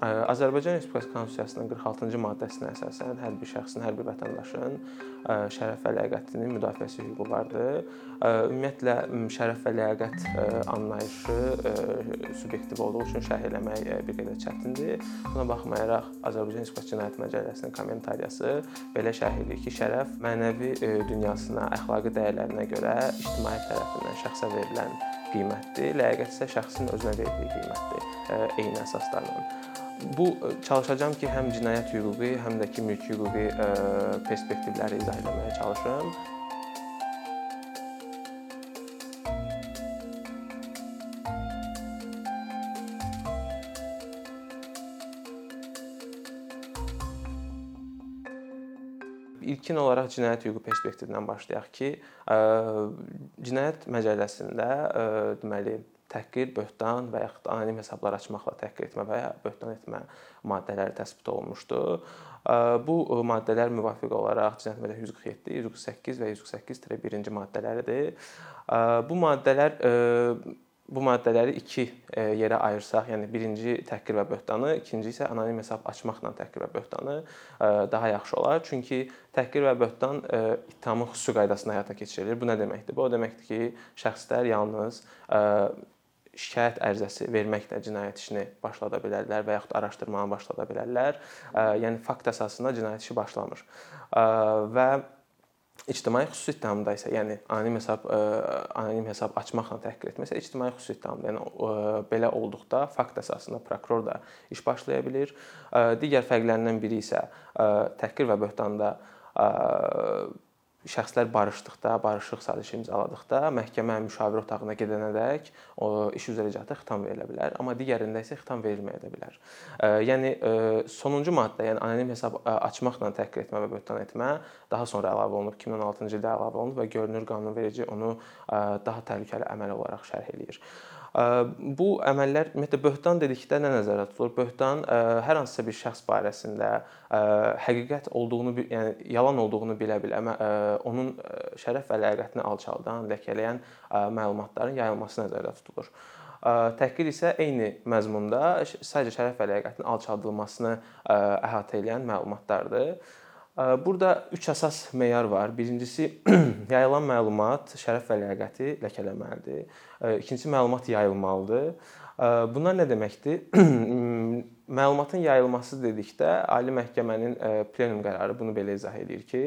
Azərbaycan Respublikası Konstitusiyasının 46-cı maddəsinə əsasən hər bir şəxsin, hər bir vətəndaşın şərəf və ləyaqətinin müdafiəsi hüququ vardır. Ümumiyyətlə şərəf və ləyaqət anlayışı subyektiv olduğu üçün şərh eləmək bir qədər çətindir. Buna baxmayaraq Azərbaycan Respublikası Cinayət Məcəlləsinin kommentariyası belə şərh edir ki, şərəf mənəvi dünyasına, əxlaqi dəyərlərinə görə ictimaiyyət tərəfindən şəxsə verilən qiymətdir. Ləyaqət isə şəxsin özünə verdiyi qiymətdir eyni əsaslarla. Bu çalışacağam ki, həm cinayət hüquqi, həm də ki, mülki hüquqi perspektivləri izah etməyə çalışım. İlkin olaraq cinayət hüququ perspektivindən başlayaq ki, Cinayət Məcəlləsində deməli təhqir, böhtan və yaxud anonim hesablar açmaqla təhqir etmə və ya böhtan etmə maddələri təsbit olunmuşdur. Bu maddələr müvafiq olaraq Cinayət Məcəlləsinin 147, 148 və 148-1-ci maddələridir. Bu maddələr bu maddələri iki yerə ayırsaq, yəni birinci təhqir və böhtanı, ikinci isə anonim hesab açmaqla təhqir və böhtanı daha yaxşı olar. Çünki təhqir və böhtan ittihamın xüsusi qaydasında həyata keçirilir. Bu nə deməkdir? Bu o deməkdir ki, şəxslər yalnız şikayət ərizəsi verməklə cinayət işini başlada bilərlər və yaxud araşdırmanı başlada bilərlər. Yəni fakt əsasında cinayət işi başlamır. Və ictimai xüsusi ittihamda isə, yəni anonim hesab anonim hesab açmaqla təhqir etməsə ictimai xüsusi ittihamda, yəni belə olduqda fakt əsasında prokuror da iş başlaya bilər. Digər fərqlərindən biri isə təhqir və böhtanda şəxslər barışdıqda, barışıq sazişi imzaladıqda məhkəmə müşavirə otağına gedənədək o iş üzrə icraata xitam verilə bilər, amma digərində isə xitam verilməyə də bilər. Yəni sonuncu maddə, yəni anonim hesab açmaqla təhqir etmə və böhtan etmə daha sonra əlavə olunub, 2016-cı ildə əlavə olunub və görünür qanunverici onu daha təhlükəli əməl olaraq şərh eləyir. Bu əməllər ümumiyyətlə böhtan dedikdə nə nəzərdə tutulur? Böhtan hər hansısa bir şəxs barəsində həqiqət olduğunu, yəni yalan olduğunu bilə-bilə onun şərəf və ləyaqətini alçaldan, ləkələyən məlumatların yayılması nəzərdə tutulur. Təhqir isə eyni məzmunda sadəcə şərəf və ləyaqətin alçaldılmasını əhatə edən məlumatlardır. Burada üç əsas meyar var. Birincisi yayılan məlumat şərəf və ləyaqəti ləkələməlidir. İkincisi məlumat yayılmalıdır. Bunlar nə deməkdir? Məlumatın yayılması dedikdə Ali Məhkəmənin plenum qərarı bunu belə izah edir ki,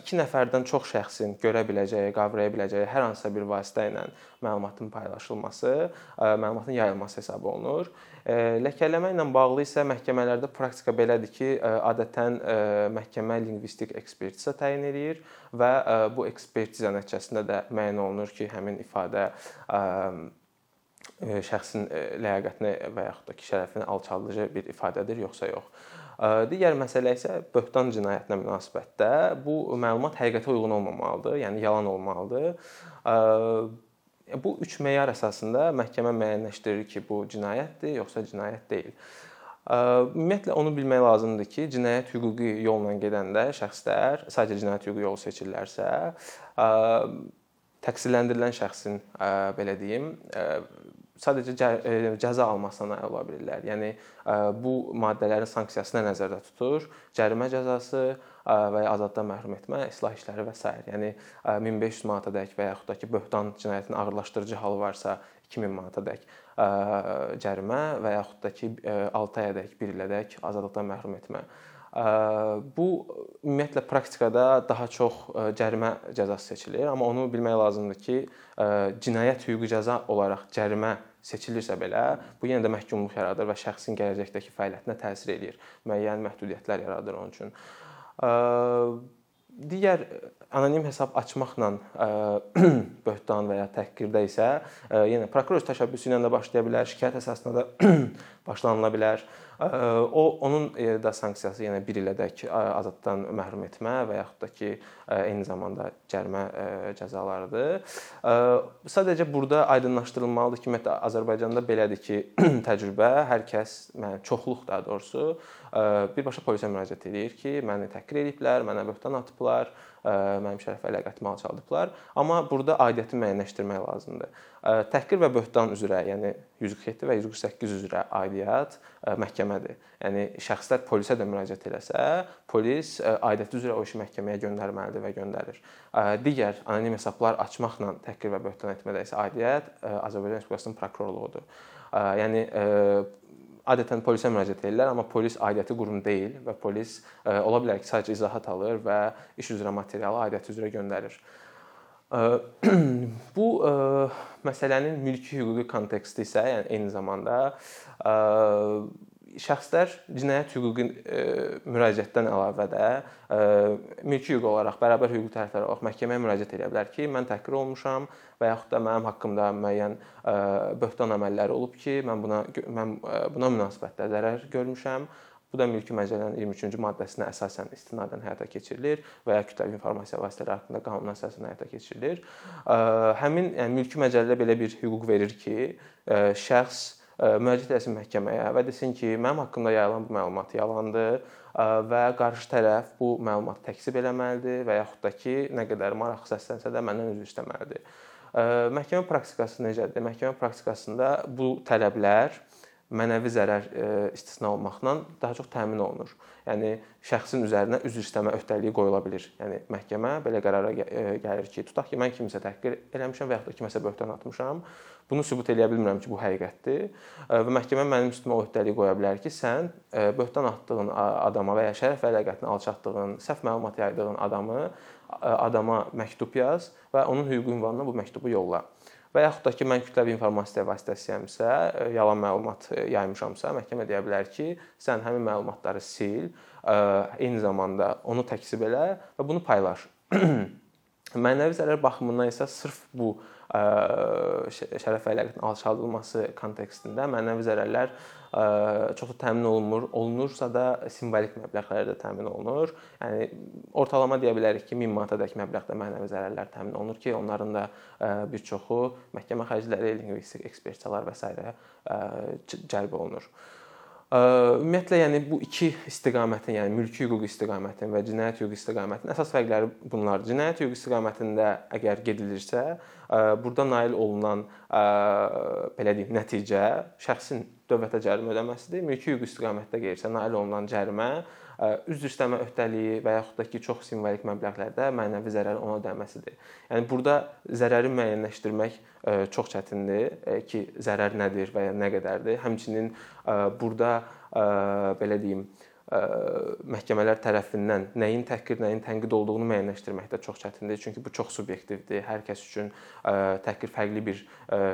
2 nəfərdən çox şəxsin görə biləcəyi, qavraya biləcəyi hər hansısa bir vasitə ilə məlumatın paylaşılması məlumatın yayılması hesab olunur. Ləkələmə ilə bağlı isə məhkəmələrdə praktika belədir ki, adətən məhkəmə lingvistik ekspertiza təyin edir və bu ekspertiza nəticəsində də müəyyən olunur ki, həmin ifadə şəxsin ləyaqətini və yaxud da ki, şərəfini alçaldıcı bir ifadədir, yoxsa yox. Digər məsələ isə böhtan cinayətinə münasibətdə bu məlumat həqiqətə uyğun olmamalıdır, yəni yalan olmalıdır. Bu üç meyar əsasında məhkəmə müəyyənləşdirir ki, bu cinayətdir, yoxsa cinayət deyil. Ümumiyyətlə onu bilmək lazımdır ki, cinayət hüquqi yolla gedəndə şəxslər sadəcə cinayət hüquqi yolu seçirlərsə, təqsirləndirilən şəxsin belə deyim, sadəcə cəza almasına ola bilirlər. Yəni bu maddələrin sanksiyası nə nəzərdə tutur? Cərimə cəzası və ya azadlıqdan məhrum etmə, islah işləri və s. Yəni 1500 manatadək və yaxud da ki, böhtan cinayətinin ağırlaşdırıcı halı varsa 2000 manatadək cərimə və yaxud da ki 6 ayadək, 1 ilədək azadlıqdan məhrum etmə Bu ümumiyyətlə praktikada daha çox cərimə cəzası seçilir, amma onu bilmək lazımdır ki, cinayət hüquqi cəza olaraq cərimə seçilirsə belə, bu yenə də məhkumluq yaradır və şəxsin gələcəkdəki fəaliyyətinə təsir eləyir. Müəyyən məhdudiyyətlər yaradır onun üçün. Digər anonim hesab açmaqla böhtan və ya təhqirdə isə yenə prokuror təşəbbüsü ilə də başlaya bilər, şikayət əsasında da başlanıla bilər. O onun da sanksiyası yenə 1 ilədək azadlıqdan məhrum etmə və yaxud da ki, eyni zamanda cərimə cəzalarıdır. Sadəcə burada aydınlaşdırılmalıdır ki, ümumiyyətlə Azərbaycanda belədir ki, təcrübə hər kəs, yəni çoxluq daha doğrusu birbaşa polisə müraciət edir ki, məni təhqir ediblər, mənə böhtan atıblar mənim şərəf və ləqətimi alçaldıblar. Amma burada aidiyyəti müəyyənləşdirmək lazımdır. Təhqir və böhtan üzrə, yəni 147 və 148 üzrə aidiyyət məhkəmədir. Yəni şəxslər polisə də müraciət eləsə, polis aidiyyəti üzrə o işi məhkəməyə göndərməlidir və göndərir. Digər anonim hesablar açmaqla təhqir və böhtan etmədə isə aidiyyət Azərbaycan Respublikasının prokurorluğudur. Yəni adətən polisə müraciət edirlər, amma polis aidiyyəti qurum deyil və polis ə, ola bilər ki, sadəcə izahat alır və iş üzrə materialı aidiyyəti üzrə göndərir. Ə, bu ə, məsələnin mülki hüquqi konteksti isə, yəni eyni zamanda şəxslər cinayət hüquqi e, müraciətdən əlavə də e, mülki hüquq olaraq bərabər hüquqi tərəflər olaraq məhkəməyə müraciət edə bilər ki, mən təhqir olmuşam və yaxud da mənim haqqımda müəyyən e, böhtan əməlləri olub ki, mən buna mən buna münasibətdə zərər görmüşəm. Bu da mülki məcəllənin 23-cü maddəsinə əsasən istinadən həyata keçirilir və ya kütləvi informasiya vasitələri haqqında qanuna əsasən həyata keçirilir. Həmin yəni mülki məcəllə belə bir hüquq verir ki, şəxs müraciət etsin məhkəməyə və desin ki, mənim haqqımda yayılan bu məlumat yalandır və qarşı tərəf bu məlumatı təkzib eləməlidir və yaxud da ki, nə qədər maraq səslənsə də məndən üzr istəməlidir. Məhkəmə praktikası necədir? Məhkəmə praktikasında bu tələblər mənəvi zərər istisna olmaqla daha çox təmin olunur. Yəni şəxsin üzərinə üzr istəmə öhdəliyi qoyula bilər. Yəni məhkəmə belə qərara gəlir ki, tutaq ki, mən kimsə təhqir eləmişəm və yaxud da kiməsə böhtan atmışam. Bunu sübut eləyə bilmirəm ki, bu həqiqətdir və məhkəmə mənim üstümə o öhdəliyi qoya bilər ki, sən böhtan atdığın adama və ya şərəf və ləqətini alçatdığın, səhv məlumat yaydığın adamı adama məktub yaz və onun hüquqi ünvanına bu məktubu yolla. Və yaxud da ki, mən kütləvi informasiya vasitəsiyəmsə, yalan məlumat yaymıramsa, məhkəmə deyə bilər ki, sən həmin məlumatları sil, eyni zamanda onu təkzib elə və bunu paylaş. Mənəvi zərər baxımından isə sırf bu şərəf və ləqətin alçaldılması kontekstində mənəvi zərərlər çox da təmin olunmur. Olunursa da simvolik məbləğlərdə təmin olunur. Yəni ortalama deyə bilərik ki, 1000 manatadək məbləğdə mənəvi zərərlər təmin olunur ki, onların da bir çoxu məhkəmə xərcləri, lingvistik ekspertizalar və s. cəlb olunur. Ümumiyyətlə, yəni bu iki istiqamətin, yəni mülki hüquq istiqamətinin və cinayət hüquq istiqamətinin əsas fərqləri bunlar. Cinayət hüquq istiqamətində əgər gedilirsə, burada nail olunan belə deyim, nəticə şəxsin dövlətə cərimə ödəməsidir. Mülki hüquq istiqamətdə gəlirsə, nail olunan cərimə üzr istəmə öhdəliyi və yaxud da ki, çox simvolik məbləğlərdə mənəvi zərər ona ödəməsidir. Yəni burada zərəri müəyyənləşdirmək çox çətindir ki, zərər nədir və ya nə qədərdir. Həmçinin burada belə deyim, məhkəmələr tərəfindən nəyin təhqir, nəyin tənqid olduğunu müəyyənləşdirmək də çox çətindir. Çünki bu çox subyektivdir. Hər kəs üçün təhqir fərqli bir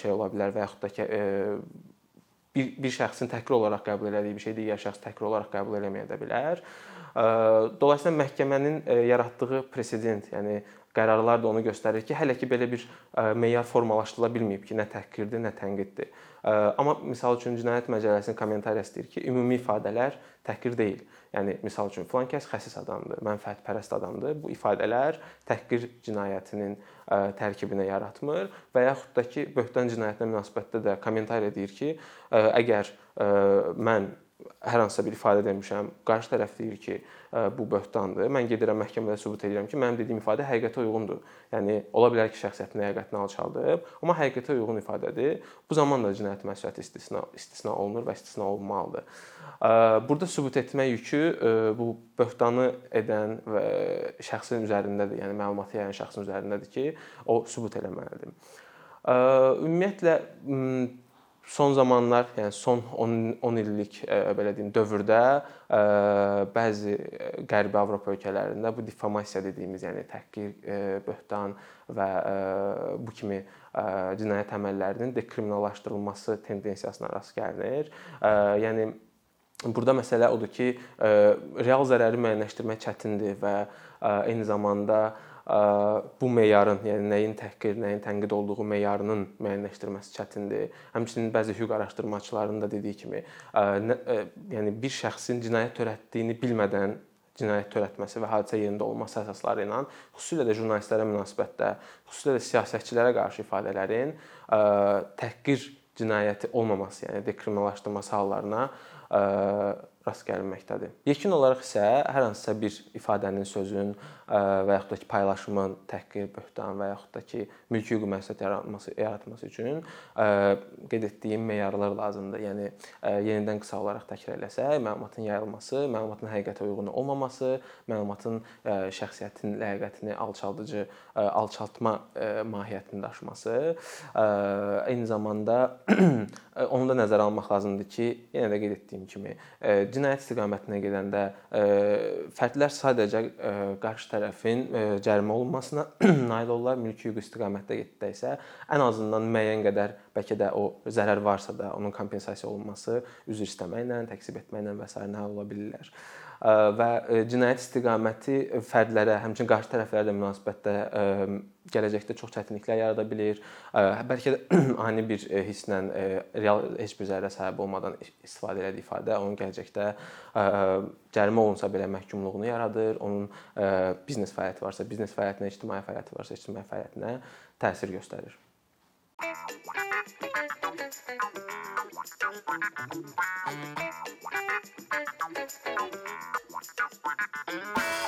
şey ola bilər və yaxud da ki bir bir şəxsin təhqir olaraq qəbul etdiyi bir şey digər şəxs təhqir olaraq qəbul eləməyə də bilər. Dolayısıyla məhkəmənin yaratdığı presedent, yəni qərarlar da onu göstərir ki, hələ ki belə bir meyar formalaşdırıla bilməyib ki, nə təhqirdir, nə tənqiddir. Amma misal üçün cinayət məcəlləsinin kommentariyası deyir ki, ümumi ifadələr təhqir deyil. Yəni misal üçün filan kəs xəsis adamdır, mənfəətpərəst adamdır. Bu ifadələr təhqir cinayətinin tərkibinə yaratmır və yaxud da ki, böhtan cinayətinə münasibətdə də kommentariya deyir ki, əgər mən hər hansısa bir ifadə demişəm, qarşı tərəf deyir ki, bu böhtandır. Mən gedirəm məhkəmədə sübut edirəm ki, mənim dediyim ifadə həqiqətə uyğundur. Yəni ola bilər ki, şəxsiyyətin həqiqətini alçaldıb, amma həqiqətə uyğun ifadədir. Bu zaman da cinayət məsuliyyəti istisna istisna olunur və istisna olunmalıdır. Burada sübut etmə yükü bu böhtanı edən və şəxsin üzərindədir, yəni məlumatı yayan şəxsin üzərindədir ki, o sübut eləməlidir. Ümumiyyətlə son zamanlar, yəni son 10 10 illik belə deyim dövrdə bəzi Qərbi Avropa ölkələrində bu difamasiya dediyimiz, yəni təhqir, böhtan və bu kimi cinayət əməllərinin dekriminallaşdırılması tendensiyasına rast gəlinir. Yəni burada məsələ odur ki, real zərəri müəyyənləşdirmək çətindir və eyni zamanda bu meyarın, yəni nəyin təhqir, nəyin tənqid olduğu meyarının müəyyənləşdirməsi çətindir. Həmçinin bəzi hüquq araşdırmaçılarının da dediyi kimi, yəni bir şəxsin cinayət törətdiyini bilmədən cinayət törətməsi və hadisə yerində olması əsasları ilə xüsusilə də jurnalistlərə münasibətdə, xüsusilə də siyasətçilərə qarşı ifadələrin təhqir cinayəti olmaması, yəni dekriminallaşdırılması hallarına rast gəlinməkdədir. Yekun olaraq isə hər hansısa bir ifadənin, sözün və yaxud da ki, paylaşımın təhqir, böhtan və yaxud da ki, mülki hüquq məsuliyyət yaratması yaratması üçün qeyd etdiyim meyarlar lazımdır. Yəni yenidən qısa olaraq təkrar eləsək, məlumatın yayılması, məlumatın həqiqətə uyğun olmaması, məlumatın şəxsiyyətin ləyaqətini alçaldıcı alçaltma mahiyyətini daşıması, eyni zamanda onu da nəzərə almaq lazımdır ki, yenə də qeyd etdiyim kimi, cinayət istiqamətinə gedəndə fərdlər sadəcə qarşı tərəfin cərimə olunmasına nail olurlar. Mülki hüquq istiqamətdə getdikdə isə ən azından müəyyən qədər bəlkə də o zərər varsa da onun kompensasiya olunması üzr istəməklə, təksib etməklə və s. nail ola bilirlər və cinayət istiqaməti fərdlərə, həmçinin qarşı tərəflərə də münasibətdə gələcəkdə çox çətinliklər yarada bilər. Bəlkə də ani bir hisslə real heç bir zərərə səbəb olmadan istifadə elədiyi ifadə onun gələcəkdə cərimə olunsa belə məhkumluğunu yaradır. Onun biznes fəaliyyəti varsa, biznes fəaliyyətinə, ictimai fəaliyyəti varsa, ictimai fəaliyyətinə təsir göstərir. Thank you. What the fuck?